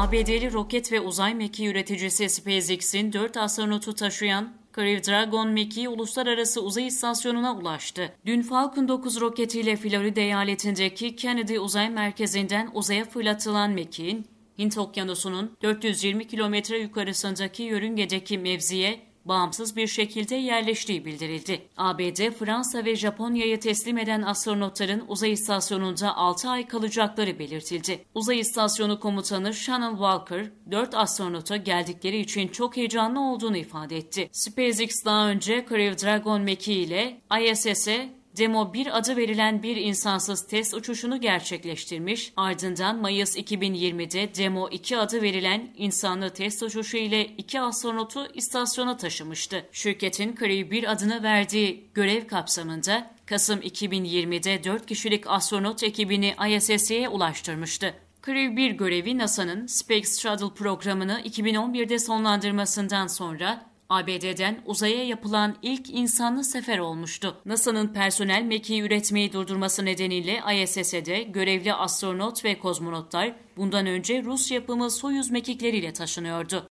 ABD'li roket ve uzay mekiği üreticisi SpaceX'in 4 astronotu taşıyan Crew Dragon mekiği uluslararası uzay istasyonuna ulaştı. Dün Falcon 9 roketiyle Florida eyaletindeki Kennedy Uzay Merkezi'nden uzaya fırlatılan mekiğin Hint Okyanusu'nun 420 kilometre yukarısındaki yörüngedeki mevziye bağımsız bir şekilde yerleştiği bildirildi. ABD, Fransa ve Japonya'yı teslim eden astronotların uzay istasyonunda 6 ay kalacakları belirtildi. Uzay istasyonu komutanı Shannon Walker, 4 astronota geldikleri için çok heyecanlı olduğunu ifade etti. SpaceX daha önce Crew Dragon mekiği ile ISS'e Demo 1 adı verilen bir insansız test uçuşunu gerçekleştirmiş, ardından Mayıs 2020'de Demo 2 adı verilen insanlı test uçuşu ile iki astronotu istasyona taşımıştı. Şirketin Crew 1 adını verdiği görev kapsamında Kasım 2020'de 4 kişilik astronot ekibini ISS'ye ulaştırmıştı. Crew 1 görevi NASA'nın Space Shuttle programını 2011'de sonlandırmasından sonra ABD'den uzaya yapılan ilk insanlı sefer olmuştu. NASA'nın personel mekiği üretmeyi durdurması nedeniyle ISS'e görevli astronot ve kozmonotlar bundan önce Rus yapımı Soyuz mekikleriyle taşınıyordu.